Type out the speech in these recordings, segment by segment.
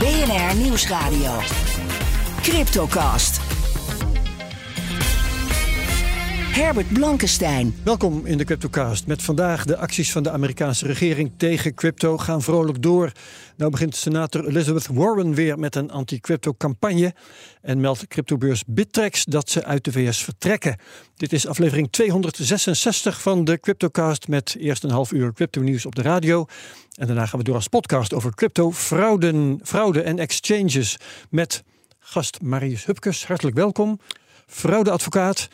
BNR Nieuwsradio. Cryptocast. Herbert Blankenstein. Welkom in de CryptoCast. Met vandaag de acties van de Amerikaanse regering tegen crypto gaan vrolijk door. Nou begint senator Elizabeth Warren weer met een anti-crypto campagne. En meldt cryptobeurs Bittrex dat ze uit de VS vertrekken. Dit is aflevering 266 van de CryptoCast met eerst een half uur crypto nieuws op de radio. En daarna gaan we door als podcast over crypto, fraude, fraude en exchanges met gast Marius Hupkes. Hartelijk welkom. Fraudeadvocaat.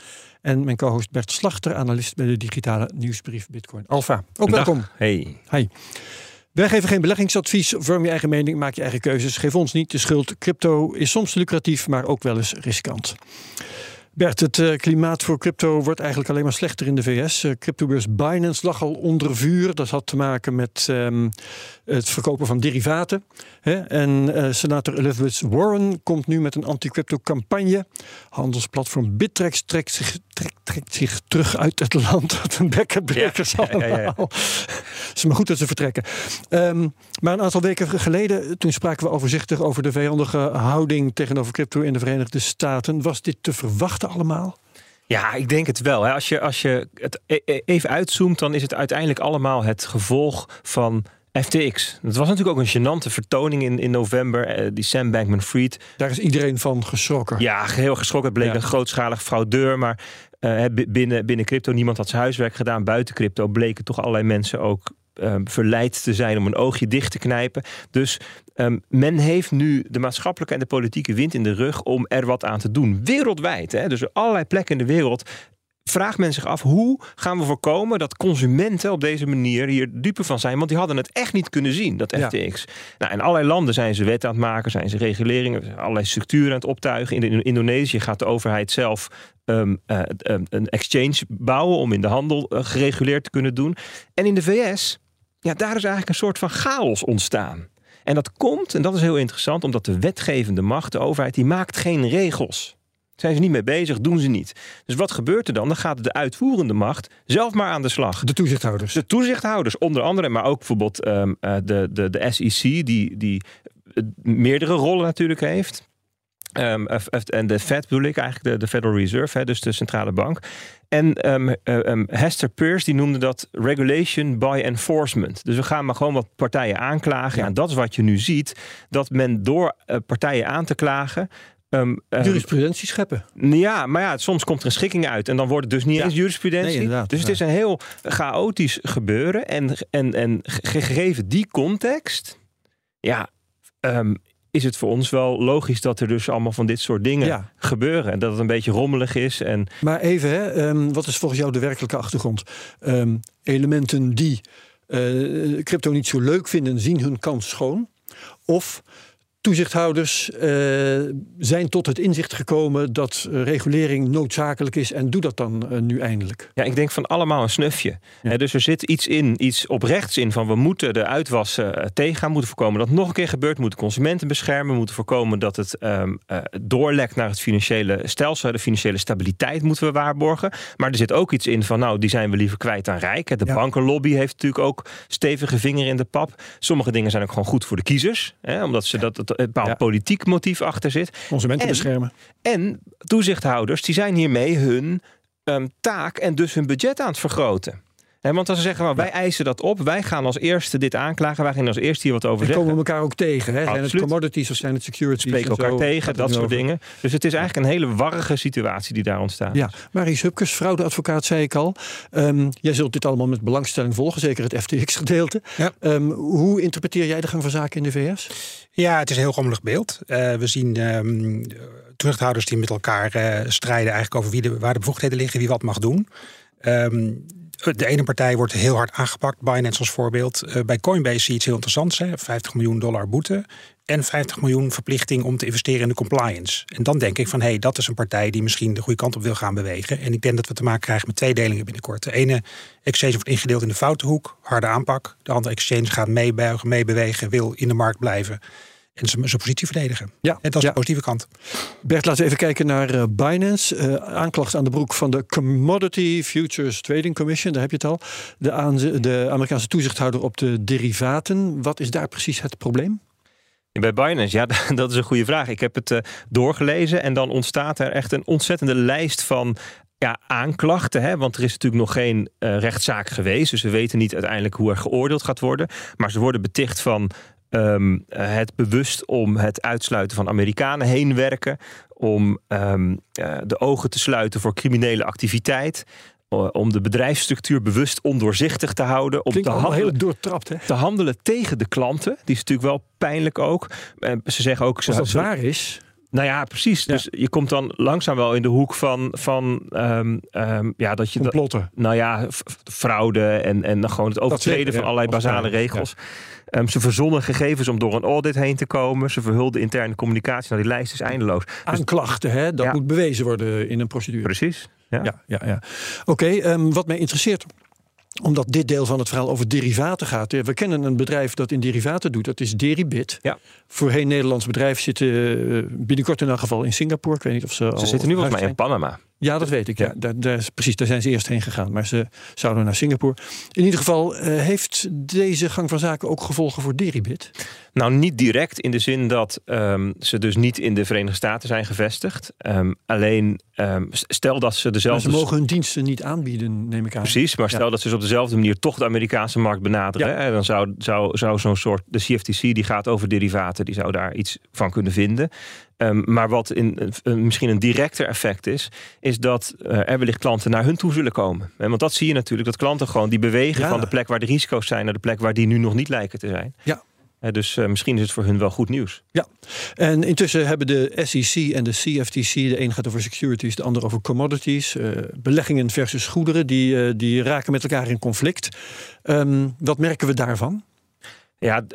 En mijn co-host Bert Slachter, analist bij de digitale nieuwsbrief Bitcoin Alpha. Ook welkom. Hey. Hi. Wij geven geen beleggingsadvies. Vorm je eigen mening, maak je eigen keuzes. Geef ons niet de schuld. Crypto is soms lucratief, maar ook wel eens riskant. Bert, het uh, klimaat voor crypto wordt eigenlijk alleen maar slechter in de VS. Uh, cryptobeurs Binance lag al onder vuur. Dat had te maken met um, het verkopen van derivaten. Hè? En uh, senator Elizabeth Warren komt nu met een anti-crypto campagne. Handelsplatform Bittrex trekt zich, trekt, trekt zich terug uit het land. Wat een bekkenbrekers ja, allemaal. Ja, ja, Het is maar goed dat ze vertrekken. Um, maar een aantal weken geleden, toen spraken we overzichtig over de vijandige houding tegenover crypto in de Verenigde Staten. Was dit te verwachten allemaal? Ja, ik denk het wel. Als je, als je het even uitzoomt, dan is het uiteindelijk allemaal het gevolg van FTX. Het was natuurlijk ook een gênante vertoning in, in november, die Sam Bankman-Fried. Daar is iedereen van geschrokken. Ja, heel geschrokken. Het bleek ja. een grootschalig fraudeur, maar uh, binnen, binnen crypto, niemand had zijn huiswerk gedaan. Buiten crypto bleken toch allerlei mensen ook um, verleid te zijn om een oogje dicht te knijpen. Dus um, men heeft nu de maatschappelijke en de politieke wind in de rug om er wat aan te doen. Wereldwijd. Hè? Dus allerlei plekken in de wereld vraagt men zich af hoe gaan we voorkomen dat consumenten op deze manier hier dupe van zijn. Want die hadden het echt niet kunnen zien, dat FTX. Ja. Nou, in allerlei landen zijn ze wet aan het maken, zijn ze reguleringen, allerlei structuren aan het optuigen. In Indonesië gaat de overheid zelf um, uh, een exchange bouwen om in de handel uh, gereguleerd te kunnen doen. En in de VS ja, daar is eigenlijk een soort van chaos ontstaan. En dat komt, en dat is heel interessant, omdat de wetgevende macht, de overheid, die maakt geen regels. Zijn ze niet mee bezig, doen ze niet. Dus wat gebeurt er dan? Dan gaat de uitvoerende macht zelf maar aan de slag. De toezichthouders. De toezichthouders, onder andere, maar ook bijvoorbeeld um, uh, de, de, de SEC, die, die meerdere rollen natuurlijk heeft. Um, en de Fed bedoel ik eigenlijk, de, de Federal Reserve, hè, dus de centrale bank. En um, um, Hester Peirce die noemde dat regulation by enforcement. Dus we gaan maar gewoon wat partijen aanklagen. Ja. En dat is wat je nu ziet, dat men door uh, partijen aan te klagen. Jurisprudentie scheppen. Ja, maar ja, soms komt er een schikking uit en dan wordt het dus niet ja. eens jurisprudentie. Nee, dus het is een heel chaotisch gebeuren. En, en, en gegeven die context, ja, is het voor ons wel logisch dat er dus allemaal van dit soort dingen ja. gebeuren. En dat het een beetje rommelig is. En... Maar even, hè, um, wat is volgens jou de werkelijke achtergrond? Um, elementen die uh, crypto niet zo leuk vinden, zien hun kans schoon. Of toezichthouders uh, zijn tot het inzicht gekomen dat uh, regulering noodzakelijk is en doe dat dan uh, nu eindelijk. Ja, ik denk van allemaal een snufje. Ja. dus er zit iets in, iets oprechts in van we moeten de uitwassen tegengaan, moeten voorkomen dat het nog een keer gebeurt, moeten consumenten beschermen, moeten voorkomen dat het um, doorlekt naar het financiële stelsel, de financiële stabiliteit moeten we waarborgen. Maar er zit ook iets in van nou, die zijn we liever kwijt aan rijk. De ja. bankenlobby heeft natuurlijk ook stevige vinger in de pap. Sommige dingen zijn ook gewoon goed voor de kiezers, hè, omdat ze dat, dat bepaald ja. politiek motief achter zit. Consumenten en, beschermen. En toezichthouders die zijn hiermee hun um, taak en dus hun budget aan het vergroten. He, want als ze zeggen, maar wij eisen dat op, wij gaan als eerste dit aanklagen, wij gaan als eerste hier wat over en zeggen. komen we elkaar ook tegen. Hè? Zijn het commodities of zijn het securities? Spreken elkaar zo, tegen, dat soort over. dingen. Dus het is eigenlijk een hele warrige situatie die daar ontstaat. Ja, Maries Hupkes, fraudeadvocaat, zei ik al. Um, jij zult dit allemaal met belangstelling volgen, zeker het FTX-gedeelte. Ja. Um, hoe interpreteer jij de gang van zaken in de VS? Ja, het is een heel rommelig beeld. Uh, we zien um, toezichthouders die met elkaar uh, strijden eigenlijk over wie de, waar de bevoegdheden liggen, wie wat mag doen. Um, de ene partij wordt heel hard aangepakt, Binance als voorbeeld. Uh, bij Coinbase zie je iets heel interessants, hè? 50 miljoen dollar boete en 50 miljoen verplichting om te investeren in de compliance. En dan denk ik van, hé, hey, dat is een partij die misschien de goede kant op wil gaan bewegen. En ik denk dat we te maken krijgen met twee delingen binnenkort. De ene exchange wordt ingedeeld in de foute hoek, harde aanpak. De andere exchange gaat meebuigen, meebewegen, wil in de markt blijven en zijn, positie verdedigen. Ja, en dat is de positieve kant. Bert, laten we even kijken naar uh, Binance. Uh, aanklacht aan de broek van de Commodity Futures Trading Commission, daar heb je het al. De, de Amerikaanse toezichthouder op de derivaten. Wat is daar precies het probleem? Bij Binance, ja, dat is een goede vraag. Ik heb het uh, doorgelezen en dan ontstaat er echt een ontzettende lijst van ja, aanklachten. Hè? Want er is natuurlijk nog geen uh, rechtszaak geweest. Dus we weten niet uiteindelijk hoe er geoordeeld gaat worden. Maar ze worden beticht van um, het bewust om het uitsluiten van Amerikanen heen werken. Om um, uh, de ogen te sluiten voor criminele activiteit om de bedrijfsstructuur bewust ondoorzichtig te houden. Om te handelen, heel doortrapt, hè? te handelen tegen de klanten. Die is natuurlijk wel pijnlijk ook. Ze zeggen ook. Als dat waar is. Nou ja, precies. Dus je komt dan langzaam wel in de hoek van, van um, um, ja, dat je. Complotten. nou ja, fraude en, en gewoon het overtreden van allerlei basale regels. Um, ze verzonnen gegevens om door een audit heen te komen. Ze verhulden interne communicatie. Nou, die lijst is eindeloos. Dus Aanklachten, hè? dat moet bewezen worden in een procedure. Precies. Ja, ja, ja. ja. Oké, okay, wat mij interesseert omdat dit deel van het verhaal over derivaten gaat. We kennen een bedrijf dat in derivaten doet. Dat is Deribit. Ja. Voorheen Nederlands bedrijf zitten eh, binnenkort in elk geval in Singapore. Ik weet niet of ze. Ze zitten nu volgens mij in Panama. Ja, dat weet ik. Ja. Daar, daar, precies, daar zijn ze eerst heen gegaan. Maar ze zouden naar Singapore. In ieder geval, uh, heeft deze gang van zaken ook gevolgen voor Deribit? Nou, niet direct in de zin dat um, ze dus niet in de Verenigde Staten zijn gevestigd. Um, alleen um, stel dat ze dezelfde. Maar ze mogen hun diensten niet aanbieden, neem ik aan. Precies, maar stel ja. dat ze dus op dezelfde manier toch de Amerikaanse markt benaderen. Ja. Hè, dan zou, zou, zou zo'n soort. De CFTC die gaat over derivaten, die zou daar iets van kunnen vinden. Um, maar wat in, uh, misschien een directer effect is, is dat uh, er wellicht klanten naar hun toe zullen komen. En want dat zie je natuurlijk, dat klanten gewoon die bewegen ja. van de plek waar de risico's zijn naar de plek waar die nu nog niet lijken te zijn. Ja. Uh, dus misschien is het voor hun wel goed nieuws. Ja, en intussen hebben de SEC en de CFTC, de een gaat over securities, de ander over commodities, beleggingen versus goederen, die, die raken met elkaar in conflict. Um, wat merken we daarvan? Ja,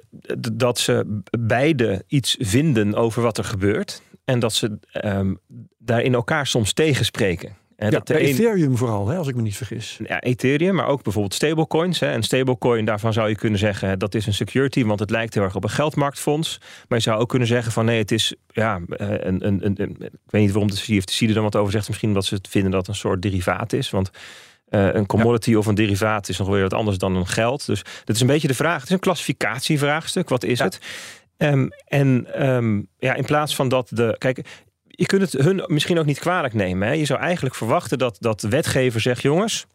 dat ze beide iets vinden over wat er gebeurt. En dat ze um, daar in elkaar soms tegenspreken. Ja, dat bij Ethereum vooral, hè, als ik me niet vergis. Ja, Ethereum, maar ook bijvoorbeeld stablecoins. Hè. En stablecoin, daarvan zou je kunnen zeggen... dat is een security, want het lijkt heel erg op een geldmarktfonds. Maar je zou ook kunnen zeggen van... nee, het is ja, een, een, een, een ik weet niet waarom de CFTC er dan wat over zegt. Misschien omdat ze het vinden dat het een soort derivaat is. Want uh, een commodity ja. of een derivaat is nog weer wat anders dan een geld. Dus dat is een beetje de vraag. Het is een klassificatievraagstuk. Wat is ja. het? Um, en um, ja, in plaats van dat de. Kijk, je kunt het hun misschien ook niet kwalijk nemen. Hè? Je zou eigenlijk verwachten dat, dat de wetgever zegt: jongens,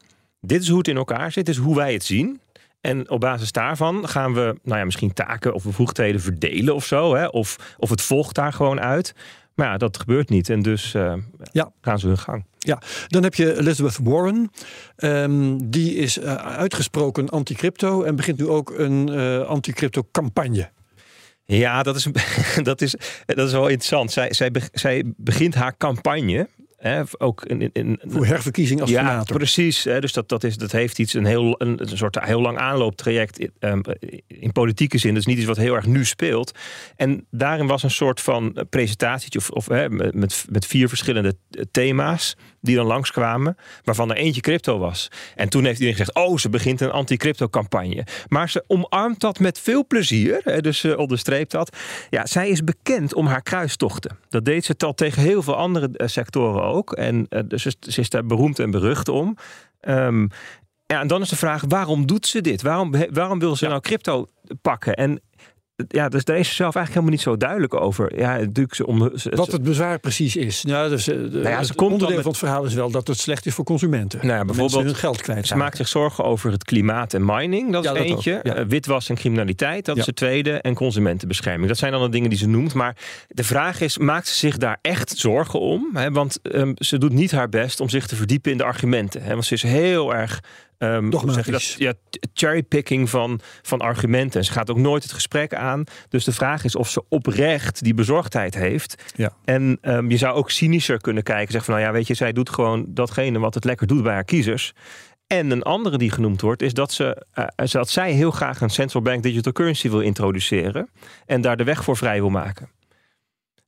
dit is hoe het in elkaar zit, dit is hoe wij het zien. En op basis daarvan gaan we, nou ja, misschien taken of bevoegdheden verdelen of zo. Hè? Of, of het volgt daar gewoon uit. Maar ja, dat gebeurt niet. En dus uh, ja. gaan ze hun gang. Ja, dan heb je Elizabeth Warren. Um, die is uh, uitgesproken anti-crypto en begint nu ook een uh, anti-crypto campagne. Ja, dat is, dat, is, dat is wel interessant. Zij, zij, zij begint haar campagne Hè, ook in, in, Voor herverkiezing als ja, senator. precies. Hè, dus dat, dat, is, dat heeft iets, een, heel, een, een soort heel lang aanlooptraject in, um, in politieke zin. Dat is niet iets wat heel erg nu speelt. En daarin was een soort van presentatie of, of hè, met, met vier verschillende thema's die dan langskwamen, waarvan er eentje crypto was. En toen heeft iedereen gezegd, oh, ze begint een anti-crypto campagne. Maar ze omarmt dat met veel plezier, hè, dus ze onderstreept dat. Ja, zij is bekend om haar kruistochten. Dat deed ze al tegen heel veel andere uh, sectoren ook. En uh, dus ze is daar beroemd en berucht om. Um, ja, en dan is de vraag, waarom doet ze dit? Waarom, waarom wil ze ja. nou crypto pakken? En ja, dus daar is ze zelf eigenlijk helemaal niet zo duidelijk over. Ja, natuurlijk om, ze, Wat het bezwaar precies is. Nou, dus, de, nou ja, ze het onderdeel met... van het verhaal is wel dat het slecht is voor consumenten. Nou ja, bijvoorbeeld hun geld kwijt. Ze maakt zich zorgen over het klimaat en mining. Dat is ja, eentje. Ja. Uh, witwas en criminaliteit. Dat is de tweede. En consumentenbescherming. Dat zijn dan de dingen die ze noemt. Maar de vraag is, maakt ze zich daar echt zorgen om? Hè? Want um, ze doet niet haar best om zich te verdiepen in de argumenten. Hè? Want ze is heel erg Um, zeg je dat? Ja, cherrypicking van, van argumenten. En ze gaat ook nooit het gesprek aan. Dus de vraag is of ze oprecht die bezorgdheid heeft. Ja. En um, je zou ook cynischer kunnen kijken. Zeggen van nou ja, weet je, zij doet gewoon datgene wat het lekker doet bij haar kiezers. En een andere die genoemd wordt, is dat, ze, uh, dat zij heel graag een central bank digital currency wil introduceren. En daar de weg voor vrij wil maken.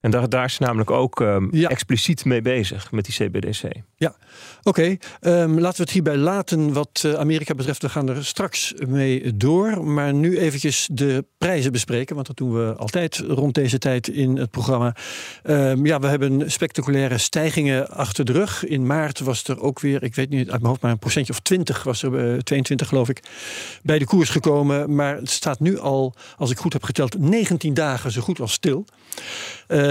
En daar, daar is ze namelijk ook um, expliciet mee bezig met die CBDC. Ja, oké. Okay. Um, laten we het hierbij laten wat uh, Amerika betreft. We gaan er straks mee door. Maar nu eventjes de prijzen bespreken. Want dat doen we altijd rond deze tijd in het programma. Um, ja, we hebben spectaculaire stijgingen achter de rug. In maart was er ook weer, ik weet niet uit mijn hoofd, maar een procentje of 20 was er, uh, 22 geloof ik, bij de koers gekomen. Maar het staat nu al, als ik goed heb geteld, 19 dagen zo goed als stil. Uh,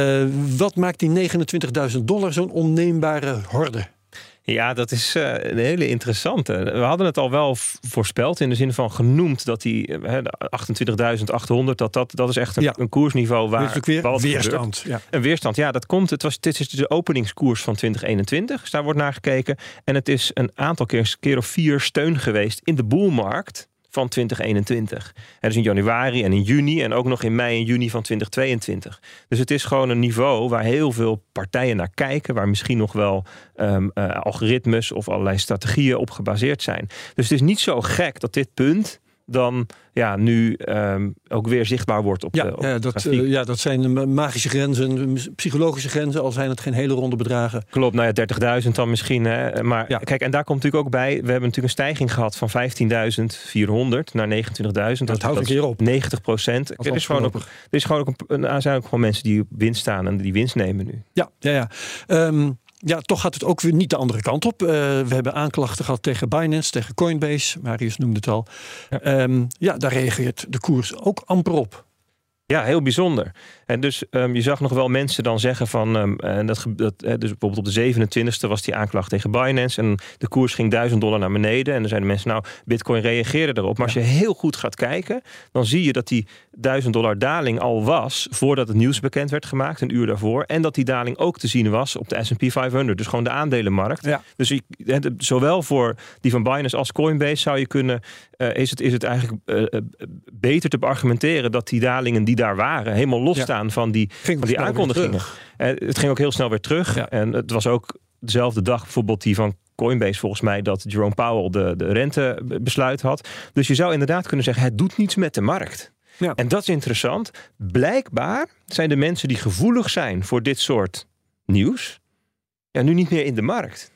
wat maakt die 29.000 dollar zo'n onneembare horde? Ja, dat is uh, een hele interessante. We hadden het al wel voorspeld in de zin van genoemd dat die uh, 28.800, dat, dat, dat is echt een, ja. een koersniveau waar dus weer weerstand. Ja. Een weerstand, ja, dat komt. Het was, dit is de openingskoers van 2021, dus daar wordt naar gekeken. En het is een aantal keer, keer of vier steun geweest in de boelmarkt van 2021. En dus in januari en in juni en ook nog in mei en juni van 2022. Dus het is gewoon een niveau waar heel veel partijen naar kijken, waar misschien nog wel um, uh, algoritmes of allerlei strategieën op gebaseerd zijn. Dus het is niet zo gek dat dit punt dan ja, nu um, ook weer zichtbaar wordt op ja, de op ja, dat, uh, ja, dat zijn magische grenzen, psychologische grenzen, al zijn het geen hele ronde bedragen. Klopt, nou ja, 30.000 dan misschien. Hè. Maar ja. kijk, en daar komt natuurlijk ook bij, we hebben natuurlijk een stijging gehad van 15.400 naar 29.000. Dat, dat houdt een keer op. 90 procent. Er is gewoon ook, er is gewoon ook een, er zijn ook gewoon mensen die op winst staan en die winst nemen nu. Ja, ja, ja. Um, ja, toch gaat het ook weer niet de andere kant op. Uh, we hebben aanklachten gehad tegen Binance, tegen Coinbase. Marius noemde het al. Ja, um, ja daar reageert de koers ook amper op. Ja, heel bijzonder. En dus um, je zag nog wel mensen dan zeggen van, um, en dat, dat, dus bijvoorbeeld op de 27e was die aanklacht tegen Binance en de koers ging 1000 dollar naar beneden. En dan zeiden mensen, nou, Bitcoin reageerde erop. Maar ja. als je heel goed gaat kijken, dan zie je dat die 1000 dollar daling al was voordat het nieuws bekend werd gemaakt, een uur daarvoor. En dat die daling ook te zien was op de S&P 500, dus gewoon de aandelenmarkt. Ja. Dus ik, zowel voor die van Binance als Coinbase zou je kunnen, uh, is, het, is het eigenlijk uh, beter te beargumenteren dat die dalingen die daar waren, helemaal losstaan ja. van die, van die aankondigingen. Uh, het ging ook heel snel weer terug. Ja. En het was ook dezelfde dag bijvoorbeeld die van Coinbase volgens mij dat Jerome Powell de, de rentebesluit had. Dus je zou inderdaad kunnen zeggen, het doet niets met de markt. Ja. En dat is interessant. Blijkbaar zijn de mensen die gevoelig zijn voor dit soort nieuws, ja, nu niet meer in de markt.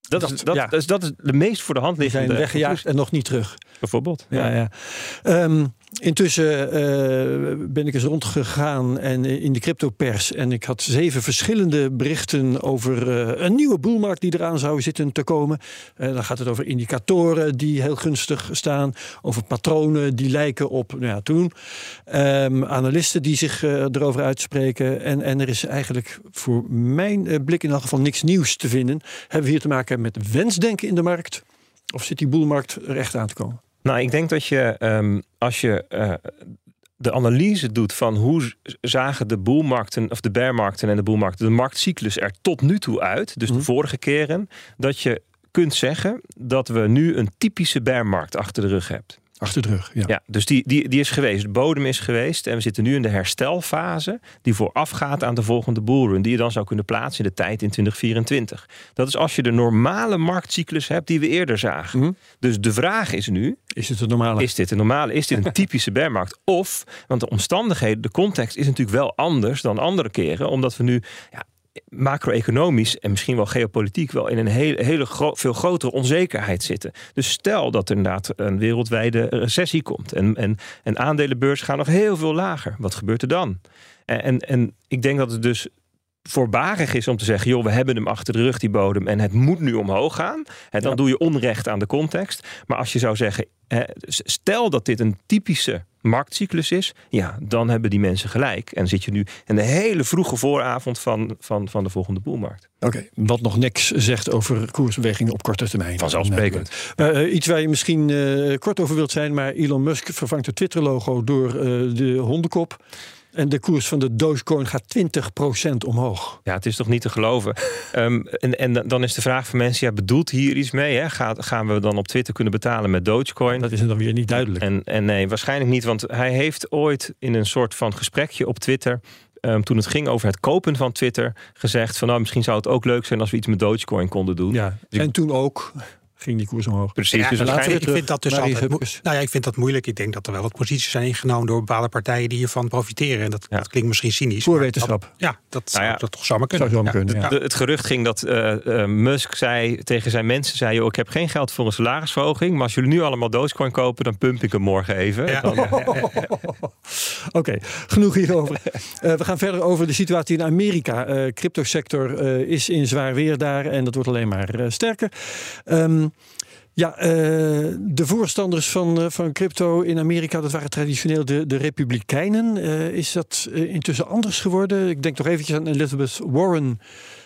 Dat, dat, is, dat, ja. dat, is, dat is de meest voor de hand liggende. zijn weggejaagd en nog niet terug. Bijvoorbeeld. Ja, ja. ja. Um, intussen uh, ben ik eens rondgegaan en in de cryptopers. En ik had zeven verschillende berichten over uh, een nieuwe boelmarkt die eraan zou zitten te komen. Dan gaat het over indicatoren die heel gunstig staan. Over patronen die lijken op nou ja, toen. Um, analisten die zich erover uitspreken. En, en er is eigenlijk voor mijn blik in elk geval niks nieuws te vinden. Hebben we hier te maken met wensdenken in de markt? Of zit die boelmarkt er echt aan te komen? Nou, ik denk dat je um, als je uh, de analyse doet van hoe zagen de boelmarkten of de bearmarkten en de boelmarkten de marktcyclus er tot nu toe uit, dus de mm. vorige keren, dat je kunt zeggen dat we nu een typische bearmarkt achter de rug hebben. Achter de rug, ja. ja dus die, die, die is geweest. De bodem is geweest. En we zitten nu in de herstelfase. die voorafgaat aan de volgende bullrun. die je dan zou kunnen plaatsen in de tijd in 2024. Dat is als je de normale marktcyclus hebt. die we eerder zagen. Mhm. Dus de vraag is nu. Is dit een normale? Is dit een normale? Is dit een typische bearmarkt? Of, want de omstandigheden, de context is natuurlijk wel anders dan andere keren. Omdat we nu. Ja, macro-economisch en misschien wel geopolitiek wel in een hele, hele veel grotere onzekerheid zitten. Dus stel dat er inderdaad een wereldwijde recessie komt en, en, en aandelenbeurs gaan nog heel veel lager. Wat gebeurt er dan? En, en ik denk dat het dus voorbarig is om te zeggen: joh, we hebben hem achter de rug, die bodem, en het moet nu omhoog gaan. En dan ja. doe je onrecht aan de context. Maar als je zou zeggen: eh, stel dat dit een typische marktcyclus is, ja, dan hebben die mensen gelijk. En zit je nu in de hele vroege vooravond van, van, van de volgende boelmarkt. Oké, okay, wat nog niks zegt over koersbewegingen op korte termijn. Vanzelfsprekend. Uh, iets waar je misschien uh, kort over wilt zijn, maar Elon Musk vervangt het Twitter-logo door uh, de hondenkop. En de koers van de Dogecoin gaat 20% omhoog. Ja, het is toch niet te geloven. um, en, en dan is de vraag van mensen: ja, bedoelt hier iets mee? Hè? Gaat, gaan we dan op Twitter kunnen betalen met Dogecoin? Dat is dan weer niet duidelijk. En, en nee, waarschijnlijk niet. Want hij heeft ooit in een soort van gesprekje op Twitter. Um, toen het ging over het kopen van Twitter, gezegd van nou misschien zou het ook leuk zijn als we iets met Dogecoin konden doen. Ja, en toen ook. Ging die koers omhoog. Precies. Ja, dus laten we- ik vind dat dus altijd. Nou ja, ik vind dat moeilijk. Ik denk dat er wel wat posities zijn ingenomen door bepaalde partijen die hiervan profiteren. En dat, Ja. dat klinkt misschien cynisch. Voor maar wetenschap. Dat, ja, dat Nou zou dat toch zomaar kunnen. Zou zomaar kunnen, ja. De- het gerucht ging dat eh, eh, Musk zei tegen zijn mensen: zei, joh, Ik heb geen geld voor een salarisverhoging. Maar als jullie nu allemaal Dogecoin kopen, dan pump ik hem morgen even. Ja. Dan, Oké, genoeg hierover. Eh, we gaan verder over de situatie in Amerika. Eh cryptosector eh, is in zwaar weer daar en dat wordt alleen maar sterker. Ehm, ja, de voorstanders van, van crypto in Amerika, dat waren traditioneel de, de Republikeinen. Is dat intussen anders geworden? Ik denk nog eventjes aan Elizabeth Warren.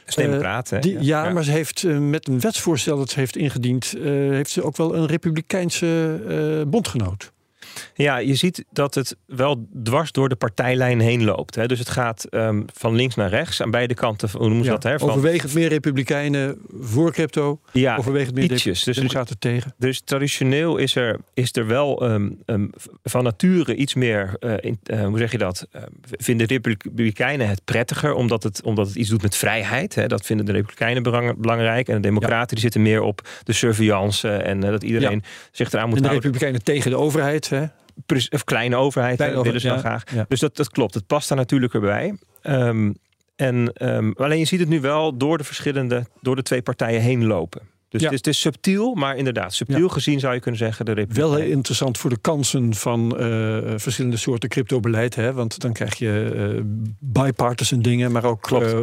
is democraat, hè? Die, ja, maar ze heeft met een wetsvoorstel dat ze heeft ingediend, heeft ze ook wel een Republikeinse bondgenoot. Ja, je ziet dat het wel dwars door de partijlijn heen loopt. Hè? Dus het gaat ehm, van links naar rechts aan beide kanten. Hoe noemen ze Ja, dat? Hè? Van, Overwegend meer Republikeinen voor crypto. ja, overwegend meer ietsjes. Dus, Democraten tegen. dus traditioneel is er, is er wel ehm, ehm, van nature iets meer, eh, in- eh, hoe zeg je dat? Vinden Republikeinen het prettiger omdat het, omdat het iets doet met vrijheid. Hè? Dat vinden de Republikeinen belang- belangrijk. En de Democraten die zitten meer op de surveillance en eh, dat iedereen zich eraan moet En de houden. Republikeinen tegen de overheid. Hè? Of kleine overheid Kleine willen ze dan graag. ja. Dus dat, dat klopt. Het past daar natuurlijk erbij. Ehm, en, ehm, alleen je ziet het nu wel door de verschillende, door de twee partijen heen lopen. Dus Ja. het, is, het is subtiel, maar inderdaad, subtiel gezien zou je kunnen zeggen de Wel heel interessant voor de kansen van eh, verschillende soorten cryptobeleid. Hè? Want dan krijg je eh, bipartisan dingen, maar ook Klopt. eh,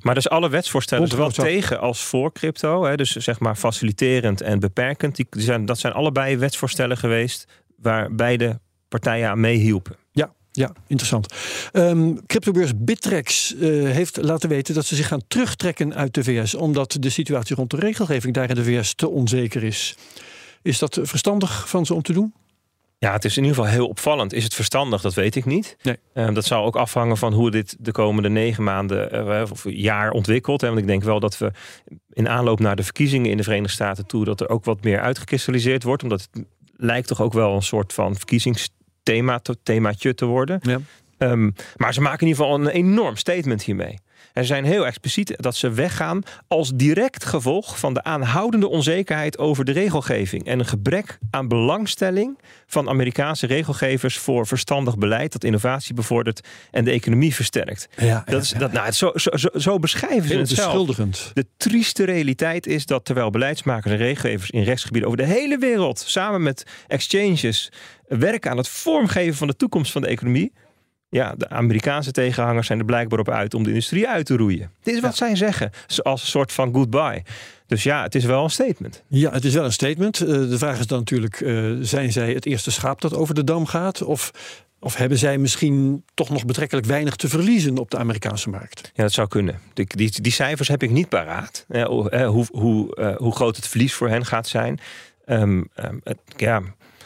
Maar dus alle wetsvoorstellen, zowel Bondgenootschap. tegen als voor crypto, hè, dus zeg maar faciliterend en beperkend, die, die zijn, dat zijn allebei wetsvoorstellen geweest waar beide partijen aan meehielpen. Ja, ja, interessant. Ehm, cryptobeurs Bittrex eh, heeft laten weten dat ze zich gaan terugtrekken uit de VS, omdat de situatie rond de regelgeving daar in de VS te onzeker is. Is dat verstandig van ze om te doen? Ja, het is in ieder geval heel opvallend. Is het verstandig? Dat weet ik niet. Nee. Ehm, dat zal ook afhangen van hoe dit de komende negen maanden eh, of jaar ontwikkelt. Hè. Want ik denk wel dat we in aanloop naar de verkiezingen in de Verenigde Staten toe... dat er ook wat meer uitgekristalliseerd wordt. Omdat het lijkt toch ook wel een soort van verkiezingsthema te- themaatje te worden. Ja. Ehm, maar ze maken in ieder geval een enorm statement hiermee. En ze zijn heel expliciet dat ze weggaan als direct gevolg van de aanhoudende onzekerheid over de regelgeving en een gebrek aan belangstelling van Amerikaanse regelgevers voor verstandig beleid dat innovatie bevordert en de economie versterkt. Ja, Dat is, dat, nou, het, zo, zo, zo, zo beschrijven ze het zelf. De trieste realiteit is dat terwijl beleidsmakers en regelgevers in rechtsgebieden over de hele wereld samen met exchanges werken aan het vormgeven van de toekomst van de economie. Ja, de Amerikaanse tegenhangers zijn er blijkbaar op uit om de industrie uit te roeien. Dit is wat zij zeggen, als een soort van goodbye. Dus ja, het is wel een statement. Ja, het is wel een statement. Eh, de vraag is dan natuurlijk, eh, zijn zij het eerste schaap dat over de dam gaat? Of, of hebben zij misschien toch nog betrekkelijk weinig te verliezen op de Amerikaanse markt? Ja, dat zou kunnen. Die, die, die cijfers heb ik niet paraat. Eh, hoe, eh, hoe, hoe, hoe groot het verlies voor hen gaat zijn. Ehm, ehm, het- ja,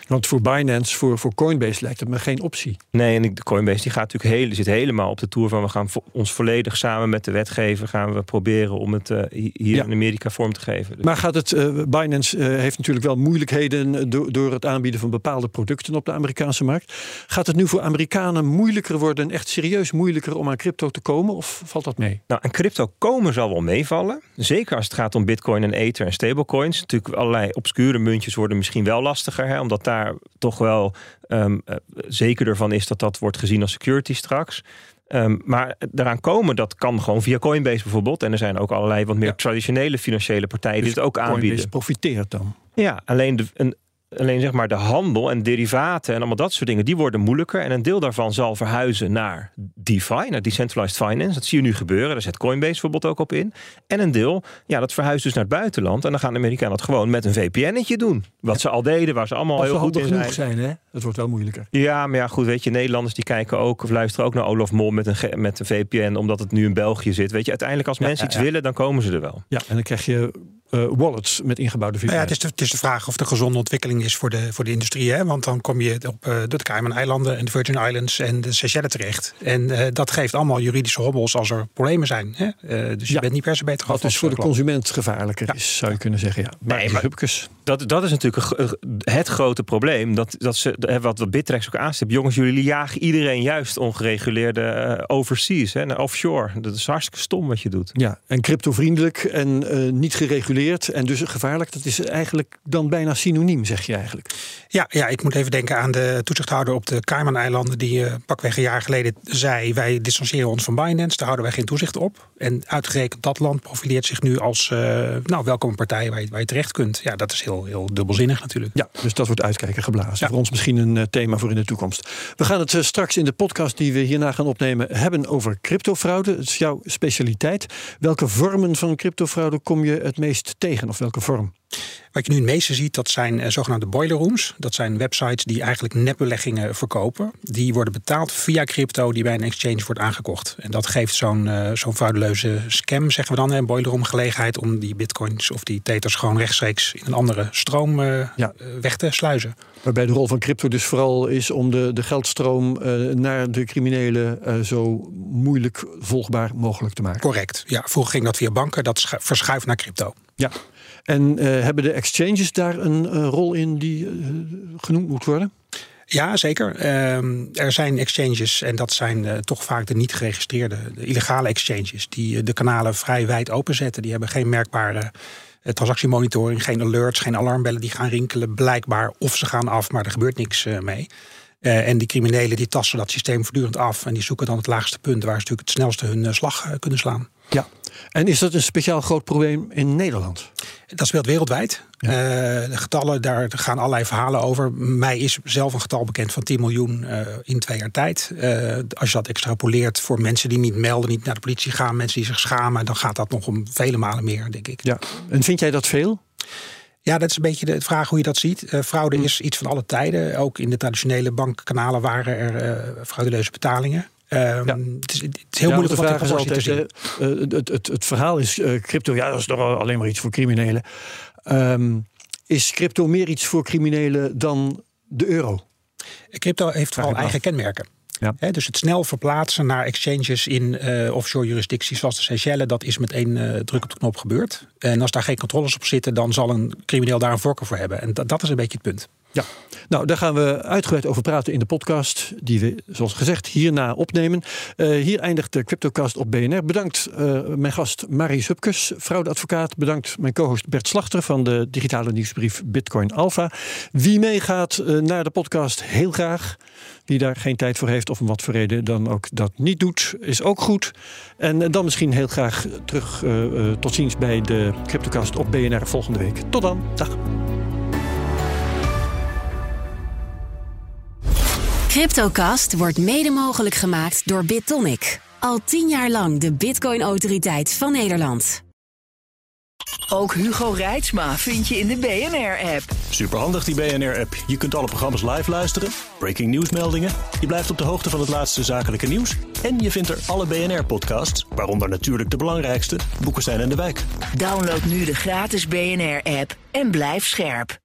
Want voor Binance, voor, voor Coinbase lijkt het me geen optie. Nee, en de Coinbase die gaat natuurlijk heel, zit helemaal op de tour van we gaan vo- ons volledig samen met de wetgever gaan we proberen om het eh, hi- hier Ja. in Amerika vorm te geven. Dus- Maar gaat het, eh, Binance eh, heeft natuurlijk wel moeilijkheden door, door het aanbieden van bepaalde producten op de Amerikaanse markt. Gaat het nu voor Amerikanen moeilijker worden, echt serieus moeilijker om aan crypto te komen? Of valt dat mee? Nou, aan crypto komen zal wel meevallen. Zeker als het gaat om bitcoin en ether en stablecoins. Natuurlijk allerlei obscure muntjes worden misschien wel lastiger. Hè, omdat daar toch wel ehm eh, zeker ervan is dat dat wordt gezien als security straks. Ehm, maar daaraan komen, dat kan gewoon via Coinbase bijvoorbeeld. En er zijn ook allerlei wat meer Ja. traditionele financiële partijen die Dus het ook aanbieden. Coinbase profiteert dan. Ja, alleen, de, een, alleen zeg maar de handel en derivaten en allemaal dat soort dingen, die worden moeilijker. En een deel daarvan zal verhuizen naar DeFi, naar Decentralized Finance. Dat zie je nu gebeuren. Daar zet Coinbase bijvoorbeeld ook op in. En een deel, ja, dat verhuist dus naar het buitenland. En dan gaan de Amerikanen dat gewoon met een VPN'tje doen. Wat ze al deden, waar ze allemaal heel goed in zijn. zijn, hè? Het wordt wel moeilijker. Ja, maar ja, goed, weet je, Nederlanders die kijken ook of luisteren ook naar Olaf Mol met een, met een VPN, omdat het nu in België zit. Weet je, uiteindelijk als mensen ja, iets willen, dan komen ze er wel. Ja, en dan krijg je eh, wallets met ingebouwde VPN. Nou ja, het, is de, het is de vraag of een gezonde ontwikkeling is voor de, voor de industrie. Hè? Want dan kom je op eh, de Cayman-eilanden en de Virgin Islands en de Seychelles terecht. En eh, dat geeft allemaal juridische hobbels als er problemen zijn. Hè? Eh, dus je Ja. bent niet per se beter Wat af dus voor de consument gevaarlijker is, zou je kunnen zeggen. Ja. Maar, Nee, maar- Hupkes. Dat, dat is natuurlijk het grote probleem. Dat, dat ze, wat, wat Bittrex ook aanstipt. Jongens, jullie jagen iedereen juist ongereguleerde overseas, hè, naar offshore. Dat is hartstikke stom wat je doet. Ja, en cryptovriendelijk en eh, niet gereguleerd en dus gevaarlijk. Dat is eigenlijk dan bijna synoniem, zeg je eigenlijk. Ja, ja ik moet even denken aan de toezichthouder op de Cayman-eilanden... die uh, pakweg een jaar geleden zei... wij distancieren ons van Binance, daar houden wij geen toezicht op. En uitgerekend dat land profileert zich nu als... Uh, nou, welkom partij waar je, waar je terecht kunt. Ja, dat is heel, heel dubbelzinnig natuurlijk. Ja, dus dat wordt uitkijken geblazen. Ja. Voor ons misschien een uh, thema voor in de toekomst. We gaan het straks in de podcast die we hierna gaan opnemen... hebben over cryptofraude. Het is jouw specialiteit. Welke vormen van cryptofraude kom je het meest tegen? Of welke vorm? Wat je nu het meeste ziet, dat zijn uh, zogenaamde boiler rooms. Dat zijn websites die eigenlijk nepbeleggingen verkopen. Die worden betaald via crypto die bij een exchange wordt aangekocht. En dat geeft zo'n uh, zo'n frauduleuze scam, zeggen we dan, een boiler room gelegenheid om die bitcoins of die tethers gewoon rechtstreeks in een andere stroom uh, ja. weg te sluizen. Waarbij de rol van crypto dus vooral is om de, de geldstroom naar de criminelen zo moeilijk volgbaar mogelijk te maken. Correct. Ja, vroeger ging dat via banken, dat verschuift naar crypto. Ja. En uh, hebben de exchanges daar een uh, rol in die uh, genoemd moet worden? Ja, zeker. Um, er zijn exchanges, en dat zijn toch vaak de niet geregistreerde, de illegale exchanges, die de kanalen vrij wijd openzetten. Die hebben geen merkbare transactiemonitoring, geen alerts, geen alarmbellen die gaan rinkelen, blijkbaar. Of ze gaan af, maar er gebeurt niks mee. En die criminelen die tassen dat systeem voortdurend af. En die zoeken dan het laagste punt waar ze natuurlijk het snelste hun slag kunnen slaan. Ja, en is dat een speciaal groot probleem in Nederland? Dat speelt wereldwijd. Ja. de getallen, daar gaan allerlei verhalen over. Mij is zelf een getal bekend van 10 miljoen in twee jaar tijd. als je dat extrapoleert voor mensen die niet melden, niet naar de politie gaan, mensen die zich schamen, dan gaat dat nog om vele malen meer, denk ik. Ja. En vind jij dat veel? Ja, dat is een beetje de vraag hoe je dat ziet. Uh, fraude is iets van alle tijden. Ook in de traditionele bankkanalen waren er uh, frauduleuze betalingen. Uh, ja. het, is, het, is, heel ja, moeilijk de vraag is altijd, uh, het, het, het, verhaal is crypto, ja, dat is toch alleen maar iets voor criminelen. Um, is crypto meer iets voor criminelen dan de euro? Crypto heeft vooral eigen kenmerken. Ja. He, dus het snel verplaatsen naar exchanges in uh, offshore jurisdicties zoals de Seychelles, dat is met één uh, druk op de knop gebeurd. En als daar geen controles op zitten, dan zal een crimineel daar een voorkeur voor hebben. En dat, dat is een beetje het punt. Ja, nou daar gaan we uitgebreid over praten in de podcast, die we zoals gezegd hierna opnemen. Uh, hier eindigt de CryptoCast op BNR. Bedankt uh, mijn gast Marie Hupkes, fraudeadvocaat. Bedankt mijn co-host Bert Slachter van de digitale nieuwsbrief Bitcoin Alpha. Wie meegaat uh, naar de podcast, heel graag. Wie daar geen tijd voor heeft of om wat voor reden dan ook dat niet doet, is ook goed. En dan misschien heel graag terug tot ziens bij de CryptoCast op BNR volgende week. Tot dan, dag. CryptoCast wordt mede mogelijk gemaakt door BitTonic. Al tien jaar lang de Bitcoin-autoriteit van Nederland. Ook Hugo Reitsma vind je in de BNR-app. Superhandig die BNR-app. Je kunt alle programma's live luisteren, breaking nieuwsmeldingen. Je blijft op de hoogte van het laatste zakelijke nieuws. En je vindt er alle BNR-podcasts, waaronder natuurlijk de belangrijkste, Boeken zijn in de wijk. Download nu de gratis BNR-app en blijf scherp.